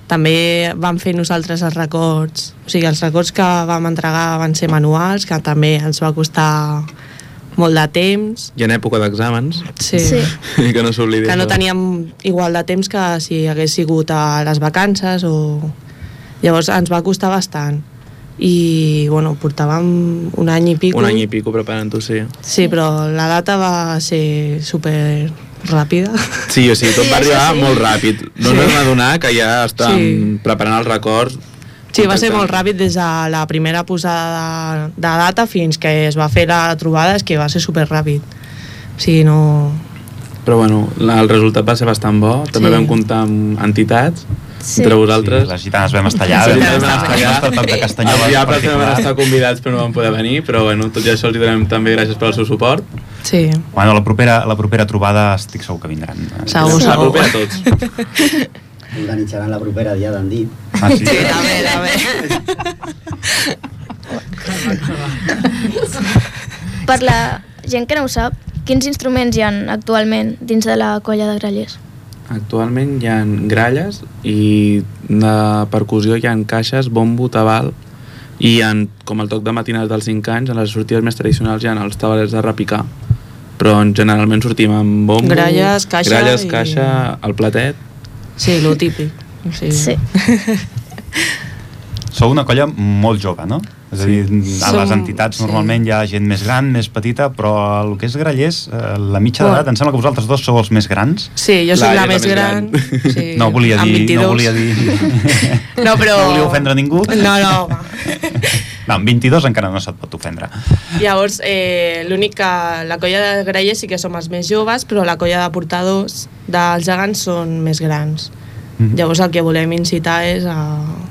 també vam fer nosaltres els records. O sigui, els records que vam entregar van ser manuals, que també ens va costar molt de temps. I en època d'exàmens, Sí. Sí. <laughs> i que no s'oblidi. Que no teníem igual de temps que si hagués sigut a les vacances o... Llavors ens va costar bastant. I, bueno, portàvem un any i pico. Un any i pico preparant-ho, sí. Sí, però la data va ser super ràpida. Sí, o sigui, tot Sí, va arribar això sí. molt ràpid. No ens vam adonar que ja estàvem Sí. preparant els records. Sí, va ser molt ràpid des de la primera posada de, de data fins que es va fer la trobada, és que va ser super ràpid. O sigui, no... Però bueno, el resultat va ser bastant bo. També Sí. vam comptar amb entitats, Sí. entre vosaltres. Sí, les gitanes vam estar allà, Sí, vam vam estar estar allà, allà. tot de Castanyola. Els diables també van estar convidats però no van poder venir, però bueno, tot i això els donem també gràcies pel seu suport. Sí, Bueno, la propera, la propera trobada estic segur que vindran. Segur, La segur. propera a tots. <laughs> Organitzaran la propera dia d'en dit. Ah, sí? a veure, a veure. Per la gent que no ho sap, quins instruments hi han actualment dins de la colla de grallers? Actualment hi ha gralles i de percussió hi ha caixes, bombo, tabal i en, com el toc de matinades dels 5 anys, en les sortides més tradicionals hi ha els tabalers de repicar però en generalment sortim amb bombo, Gralles, caixa gralles, i- caixa, el platet Sí, lo típic. Sí. Sí. <laughs> Sou una colla molt jove, no? És a dir, a les Som- entitats sí. normalment hi ha gent més gran, més petita, però el que és grallers, eh, la mitja Bueno. d'edat, em sembla que vosaltres dos sou els més grans. Sí, jo soc Laia la és més gran. Sí, <laughs> No volia dir, 22. no volia dir... <laughs> No, però... No volia ofendre ningú? No, no. No, amb 22 encara no se't pot ofendre. Llavors, eh, l'únic que la colla de grallers sí que som els més joves, però la colla de portadors dels gegants són més grans. Mhm. Llavors el que volem incitar és a...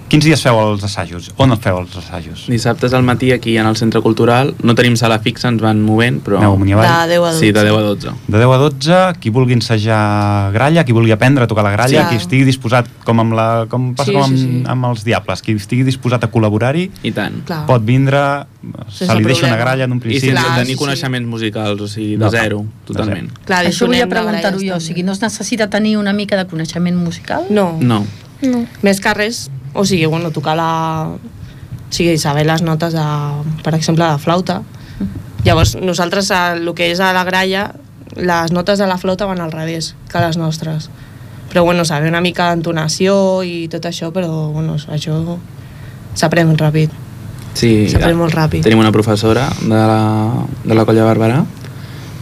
Quins dies feu els assajos? On els feu els assajos? Dissabtes al matí aquí en el centre cultural no tenim sala fixa, ens van movent, però... Aneu amunt i avall? De 10 a 12. Sí, de 10 a 12. De 10 a 12, qui vulgui ensejar gralla, qui vulgui aprendre a tocar la gralla, Sí. qui estigui disposat, com, amb la, com passa Sí, com amb, sí, sí. amb els diables, qui estigui disposat a col·laborar-hi, I tant. Clar. pot vindre, se li deixa una gralla en un I principi. sense Clar, tenir sí, coneixements musicals, o sigui, de No, zero, de totalment. Clar, Això volia preguntar-ho jo, o sigui, no es necessita tenir una mica de coneixement musical? No, No, No. més que res, o sigui, bueno, tocar la... O sigui, saber les notes, de, per exemple, de flauta. Llavors, nosaltres, el que és a la gralla, les notes de la flauta van al revés que les nostres. Però, bueno, saber una mica d'entonació i tot això, però, bueno, això s'aprèn ràpid. sí. S'aprèn molt ràpid. Tenim una professora de la, de la colla Barberà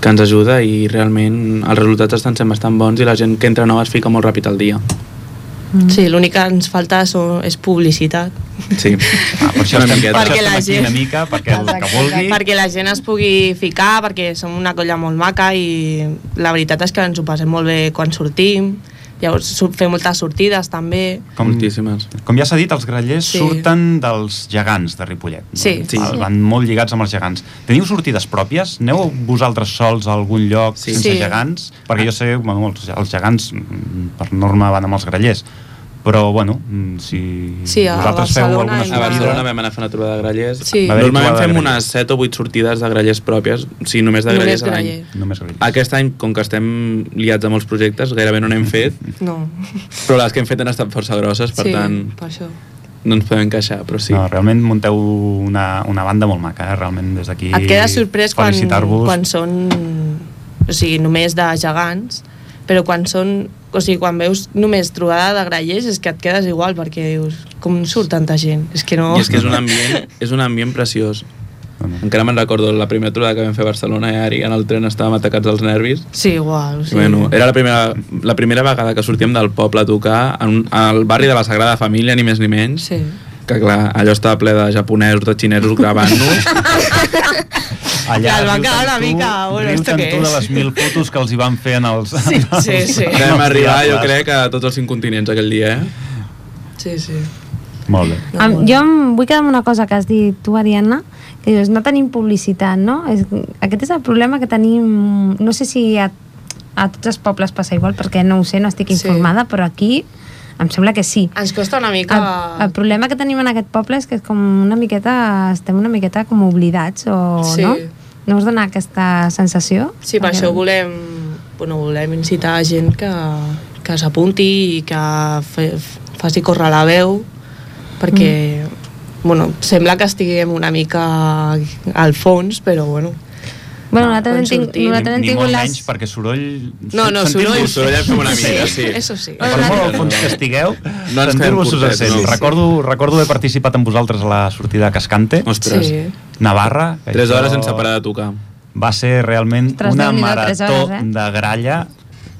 que ens ajuda i realment els resultats estan sent bastant bons i la gent que entra nova es fica molt ràpid al dia. Sí, l'únic que ens falta és publicitat. Sí. Ah, per això estem, Perquè la gent- una mica, perquè el que vulgui... perquè la gent es pugui ficar, perquè som una colla molt maca i la veritat és que ens ho passem molt bé quan sortim. Llavors fem moltes sortides també. Com, Moltíssimes. com ja s'ha dit, els grallers Sí. surten dels gegants de Ripollet. no? Sí. Van molt lligats amb els gegants. Teniu sortides pròpies? Aneu vosaltres sols a algun lloc Sí. sense Sí. gegants? Perquè jo sé, bueno, els, els gegants mm, per norma van amb els grallers, però bueno, mm, si Sí, a vosaltres feu Barcelona alguna hem- A sortida... Barcelona vam anar a fer una trobada de grallers. Sí. Normalment fem unes 7 o 8 sortides de grallers pròpies, o sigui, només de Només grallers a l'any. Només grallers. Aquest any, com que estem liats a molts projectes, gairebé no n'hem fet, <laughs> No. però les que hem fet han estat força grosses, per sí, tant, per això. no ens podem queixar, però sí. No, realment munteu una, una banda molt maca, eh? realment des d'aquí Et quedes sorprès quan, quan són o sigui, només de gegants, però quan són o sigui, quan veus només trobada de grallers és que et quedes igual perquè dius, com surt tanta gent? És que no... I és que és un ambient, és un ambient preciós. Encara me'n recordo la primera trobada que vam fer a Barcelona i Ari, en el tren estàvem atacats als nervis. Sí, igual. Sí. Sí. Bueno, era la primera, la primera vegada que sortíem del poble a tocar en, un- al barri de la Sagrada Família, ni més ni menys. Sí. Que clar, allò estava ple de japonesos, de xinesos gravant-nos. <laughs> Ja el van quedar una mica, bueno, riu-te'n ¿esto tu de es? les mil fotos que els hi van fer en els... Sí, sí, sí. Vam arribar, jo crec, a tots els cinc continents aquell dia, eh? Sí, sí. Molt bé. Am, jo em vull quedar amb una cosa que has dit tu, Ariadna, que dius, no tenim publicitat, no? És, aquest és el problema que tenim... No sé si a, a tots els pobles passa igual, perquè no ho sé, no estic Sí. informada, però aquí em sembla que sí. Ens costa una mica... El, el problema que tenim en aquest poble és que és com una miqueta, estem una miqueta com oblidats, o Sí. no? No us dona aquesta sensació? Sí, per això volem, bueno, volem incitar a gent que, que s'apunti i que fe, faci córrer la veu, perquè mm. bueno, sembla que estiguem una mica al fons, però bueno, Bueno, nosaltres hem, sortim. nosaltres hem Ni tingut molt les... menys, perquè soroll... No, no, soroll- Soroll en fem una mica, sí. Eso sí. Per molt al fons que estigueu, No sentir-vos us sent. no. Recordo, recordo haver participat amb vosaltres a la sortida a Cascante, Ostres, Sí. Navarra. tres hores sense parar de tocar. Va ser realment Ostres, una marató hores, eh? de gralla.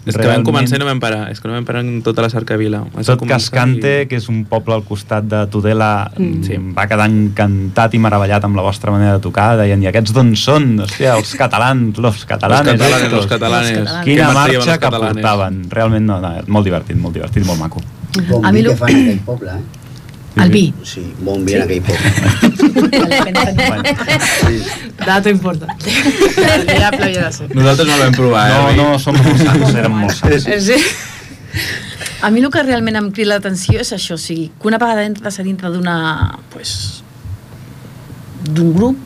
És que vam començar i no vam parar. És que no vam parar en tota la cercavila. Vas Tot Cascante, i- que és un poble al costat de Tudela, Mm. sí. va quedar encantat i meravellat amb la vostra manera de tocar. Deien, i aquests d'on són? Hòstia, els catalans, los catalanes. Los catalanes, estos. los catalanes. catalanes. Quina marxa los que portaven. Realment, no, no, molt divertit, molt divertit, molt maco. Bon A mi lo- que fan aquell poble, eh? El vi. Sí, bon vi en aquell poble. <laughs> Sí. Dato importante. <laughs> Ja plovia de ser. Nosaltres no el vam provar, eh? No, no, som molt sants, érem molt sants. Sí. A mi el que realment em crida l'atenció és això, o sigui, que una vegada entres a dintre d'una... Pues, d'un grup,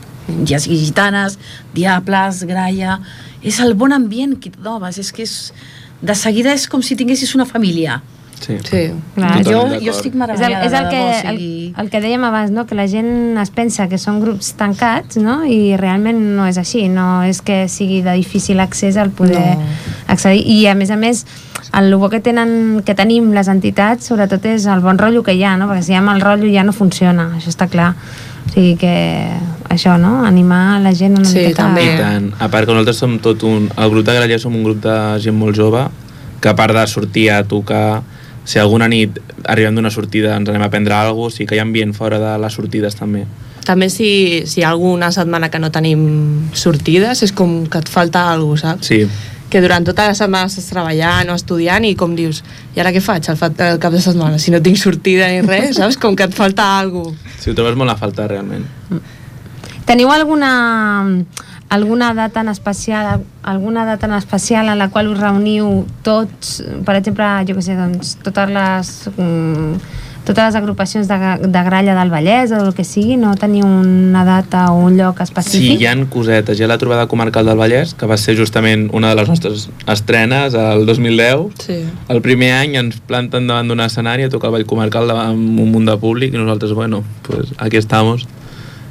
ja sigui gitanes, diables, gralla... És el bon ambient que et trobes, és que és... De seguida és com si tinguessis una família. Sí. Sí. Clar, jo, jo estic És el, meravellada. és el, que, el, el que dèiem abans, no? que la gent es pensa que són grups tancats no? i realment no és així, no és que sigui de difícil accés al poder No. accedir i a més a més el bo que, tenen, que tenim les entitats sobretot és el bon rotllo que hi ha no? perquè si hi ha mal rotllo ja no funciona això està clar o sigui que això, no? animar la gent una Sí, miqueta també. I tant. A part que nosaltres som tot un... El grup de Grallers som un grup de gent molt jove que a part de sortir a tocar si alguna nit arribem d'una sortida ens anem a prendre alguna cosa, sí que hi ha ambient fora de les sortides també. També si, si hi ha alguna setmana que no tenim sortides, és com que et falta alguna cosa, saps? Sí, Que durant tota la setmana estàs treballant o estudiant i com dius, i ara què faig el, fa- el cap de setmana? Si no tinc sortida ni res, <laughs> saps? Com que et falta alguna cosa. sí ho trobes molt a faltar realment. Teniu alguna alguna data en especial alguna data en especial en la qual us reuniu tots, per exemple, jo què sé, doncs, totes les mm, totes les agrupacions de, de gralla del Vallès o el que sigui, no teniu una data o un lloc Sí, específic? hi ha cosetes. Hi ha la trobada comarcal del Vallès, que va ser justament una de les nostres estrenes el 2010. Sí. El primer any ens planten davant d'un escenari a tocar el Vall Comarcal davant un munt de públic i nosaltres, bueno, pues aquí estamos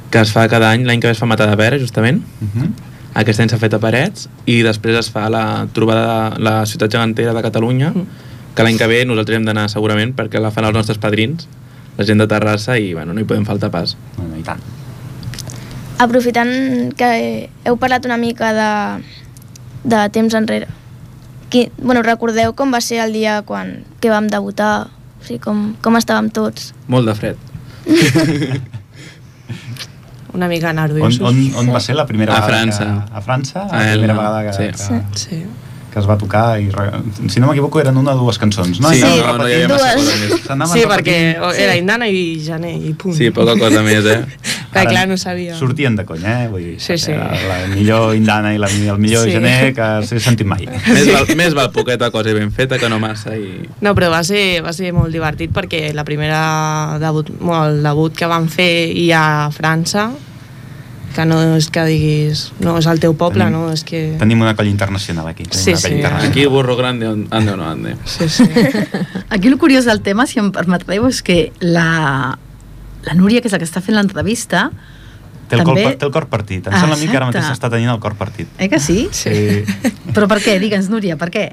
que es fa cada any, l'any que ve es fa Matar de Pera, justament. Uh -huh. Aquest any s'ha fet a Parets i després es fa la trobada de la ciutat gegantera de Catalunya, que l'any que ve nosaltres hem d'anar segurament perquè la fan els nostres padrins, la gent de Terrassa, i bueno, no hi podem faltar pas. Bueno, I tant. Aprofitant que heu parlat una mica de, de temps enrere, qui, bueno, recordeu com va ser el dia quan, que vam debutar? O sigui, com, com estàvem tots? Molt de fred. <laughs> Una mica On, nerviosos. on, on va ser la primera A vegada? França. Que, a França? A La primera vegada que, sí. que, Sí. Que es va tocar i re- si no m'equivoco eren una o dues cançons no? Sí, no, anaven no hi havia massa Dues. Sí, perquè era Indana i Janer i punt. Sí, poca cosa més, eh? <laughs> Ara clar, no sabia. Sortien de conya, eh? Vull dir, Sí, sí. La, la millor Indana i la, el millor Sí. gener que s'he sentit mai. <laughs> Més, val, més val poqueta cosa ben feta que no massa i... No, però va ser, va ser molt divertit perquè la primera debut, bueno, el debut que vam fer i a França, que no és que diguis, no és el teu poble, Tenim- no? És que... Tenim una colla internacional aquí. Sí, sí. internacional. Aquí burro grande, ande o no ande. Sí, sí. <laughs> Aquí el curiós del tema, si em permetreu, és que la, la Núria, que és la que està fent l'entrevista, Té el, també- cor, té el cor partit. Em sembla a mi que ara mateix està tenint el cor partit. eh que sí? Sí. Però per què? Digue'ns, Núria, per què?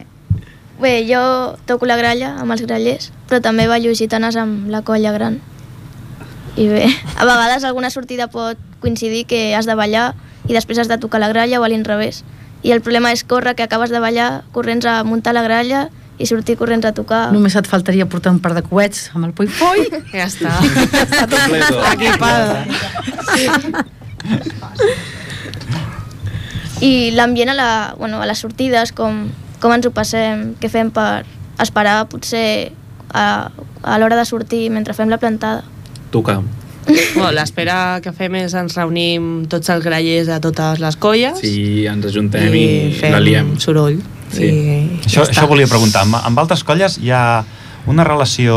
Bé, jo toco la gralla amb els grallers, però també ballo gitanes amb la colla gran. I bé, <laughs> a vegades alguna sortida pot coincidir que has de ballar i després has de tocar la gralla o a l'inrevés. I el problema és córrer, que acabes de ballar corrents a muntar la gralla i sortir corrents a tocar. Només et faltaria portar un par de coets amb el poi-poi. Ja està. <laughs> Està tot Completo. equipada. I l'ambient a, la, bueno, a les sortides, com, com ens ho passem, què fem per esperar potser a, a l'hora de sortir mentre fem la plantada. Tocar. Bueno, L'espera que fem és ens reunim tots els grallers de totes les colles Sí, ens ajuntem i, i fem la liem. soroll. Sí. I Això, ja això volia preguntar. Amb, amb altres colles hi ha una relació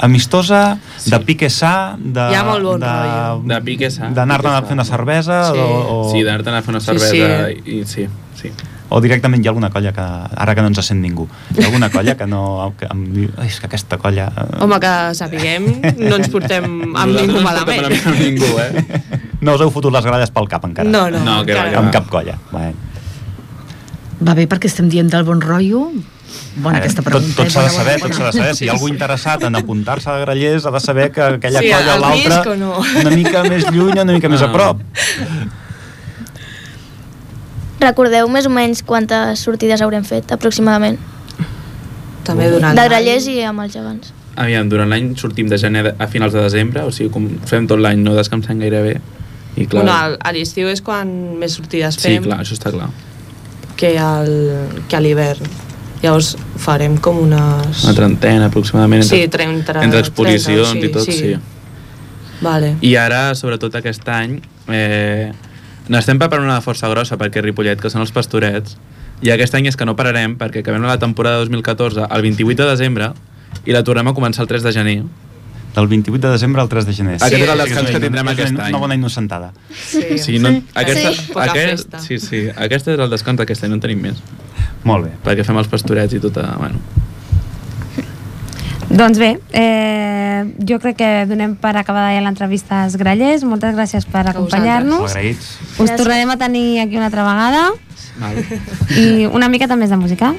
amistosa, sí. de pique sa, de... Hi ha molt bon de, rotllo. De pique sa. D'anar-te'n a fer una cervesa Sí. o, o, Sí, d'anar-te'n a fer una Sí, cervesa sí. i sí, sí. O directament hi ha alguna colla que, ara que no ens sent ningú, hi ha alguna colla que no... Que em diu, "Ai, és que aquesta colla... eh, Home, que sapiguem, no ens portem amb ningú Nosaltres malament. No amb ningú, eh? No us heu fotut les gralles pel cap encara? No, no, No, que encara Amb cap colla. Bé. Va bé perquè estem dient del bon rotllo. Bona Ara, aquesta tot, pregunta. tot eh? s'ha de Bona, saber, tot s'ha de saber. Si hi ha algú interessat en apuntar-se a grallers, ha de saber que aquella Sí, colla o l'altra no? una mica més lluny una mica més a prop. Recordeu més o menys quantes sortides haurem fet, aproximadament? També durant De grallers i amb els gegants. Aviam, durant l'any sortim de gener a finals de desembre, o sigui, com fem tot l'any, no descansem gairebé. I clar, Bueno, al- a l'estiu és quan més sortides sí, fem clar, això està clar. que, al, que a l'hivern. Llavors farem com unes... Una trentena aproximadament entre, Sí, 30, entre exposicions 30, i tot, sí. sí. Vale. I ara, sobretot aquest any, eh, n'estem preparant una força grossa perquè Ripollet, que són els pastorets, i aquest any és que no pararem perquè acabem la temporada 2014 el 28 de desembre i la tornem a començar el 3 de gener. Del 28 de desembre al 3 de gener. Aquest és el descans que tindrem aquest una, any. Una bona innocentada. Sí. Sí, no, aquesta, Sí. Poca aquest, sí, sí, aquest és el descans d'aquest any, no en tenim més. Molt bé. Perquè fem els pastorets i tot, bueno. Doncs bé, eh, jo crec que donem per acabada ja l'entrevista als grallers. Moltes gràcies per acompanyar-nos. Us tornarem a tenir aquí una altra vegada Vale. i una miqueta més de música.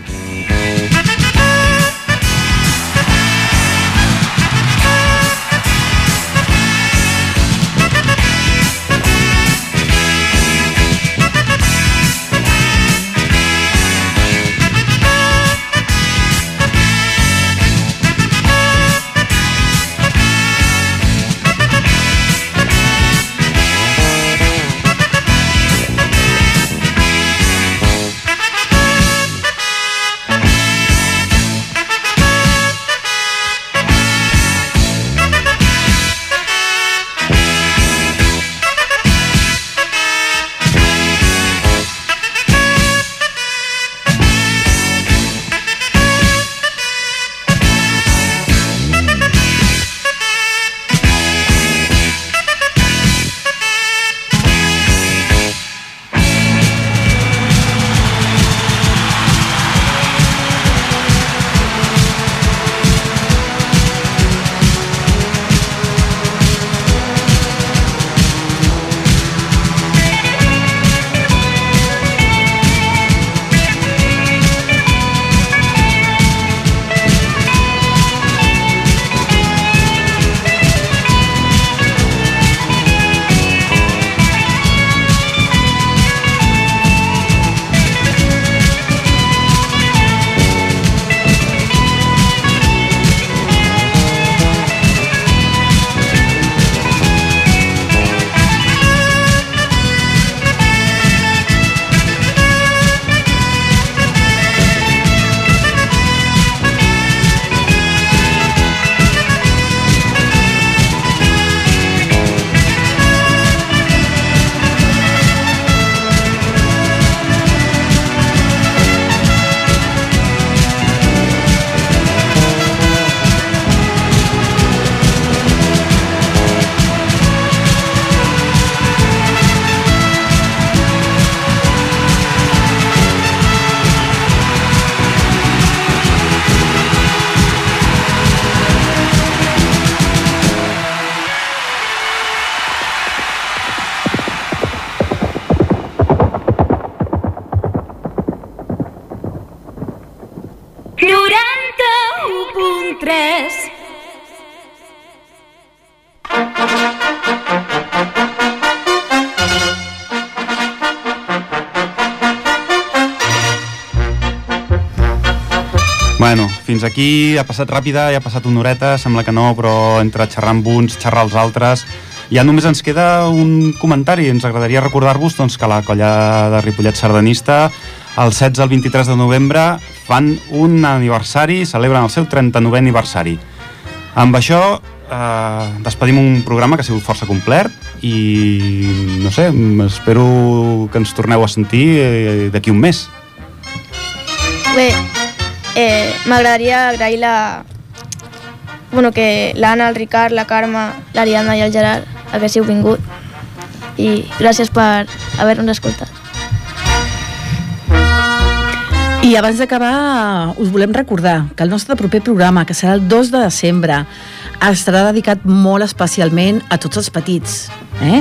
Fins aquí ha passat ràpida, ja ha passat una horeta, sembla que no, però entre xerrar amb uns, xerrar els altres... Ja només ens queda un comentari. Ens agradaria recordar-vos doncs, que la colla de Ripollet Sardanista el 16 al 23 de novembre fan un aniversari, celebren el seu 39è aniversari. Amb això eh, despedim un programa que ha sigut força complet i no sé, espero que ens torneu a sentir eh, d'aquí un mes. Bé, eh, m'agradaria agrair la... Bueno, que l'Anna, el Ricard, la Carme, l'Ariadna i el Gerard haguéssiu vingut i gràcies per haver-nos escoltat. I abans d'acabar, us volem recordar que el nostre proper programa, que serà el 2 de desembre, estarà dedicat molt especialment a tots els petits, eh?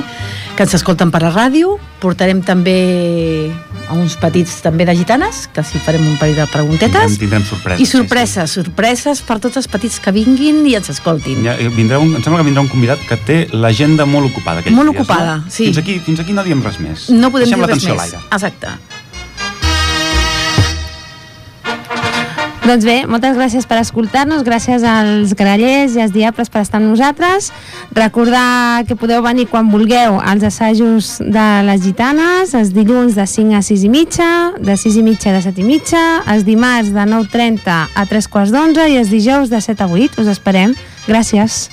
Que ens escolten per la ràdio. Portarem també a uns petits també de gitanes, que si farem un parell de preguntetes. Tindrem, tindrem sorpreses. I sorpreses, sorpreses per tots els petits que vinguin i ens escoltin. Ja, eh, vindrà un, em sembla que vindrà un convidat que té l'agenda molt ocupada. Molt dies, ocupada, no? sí. Fins aquí, fins aquí no diem res més. No podem Deixem dir res més. a l'aire. Exacte. Doncs bé, moltes gràcies per escoltar-nos, gràcies als grallers i als diables per estar amb nosaltres. Recordar que podeu venir quan vulgueu als assajos de les gitanes, els dilluns de 5 a 6 i mitja, de 6 i mitja a 7 i mitja, els dimarts de 9.30 a 3 quarts d'11 i els dijous de 7 a 8. Us esperem. Gràcies.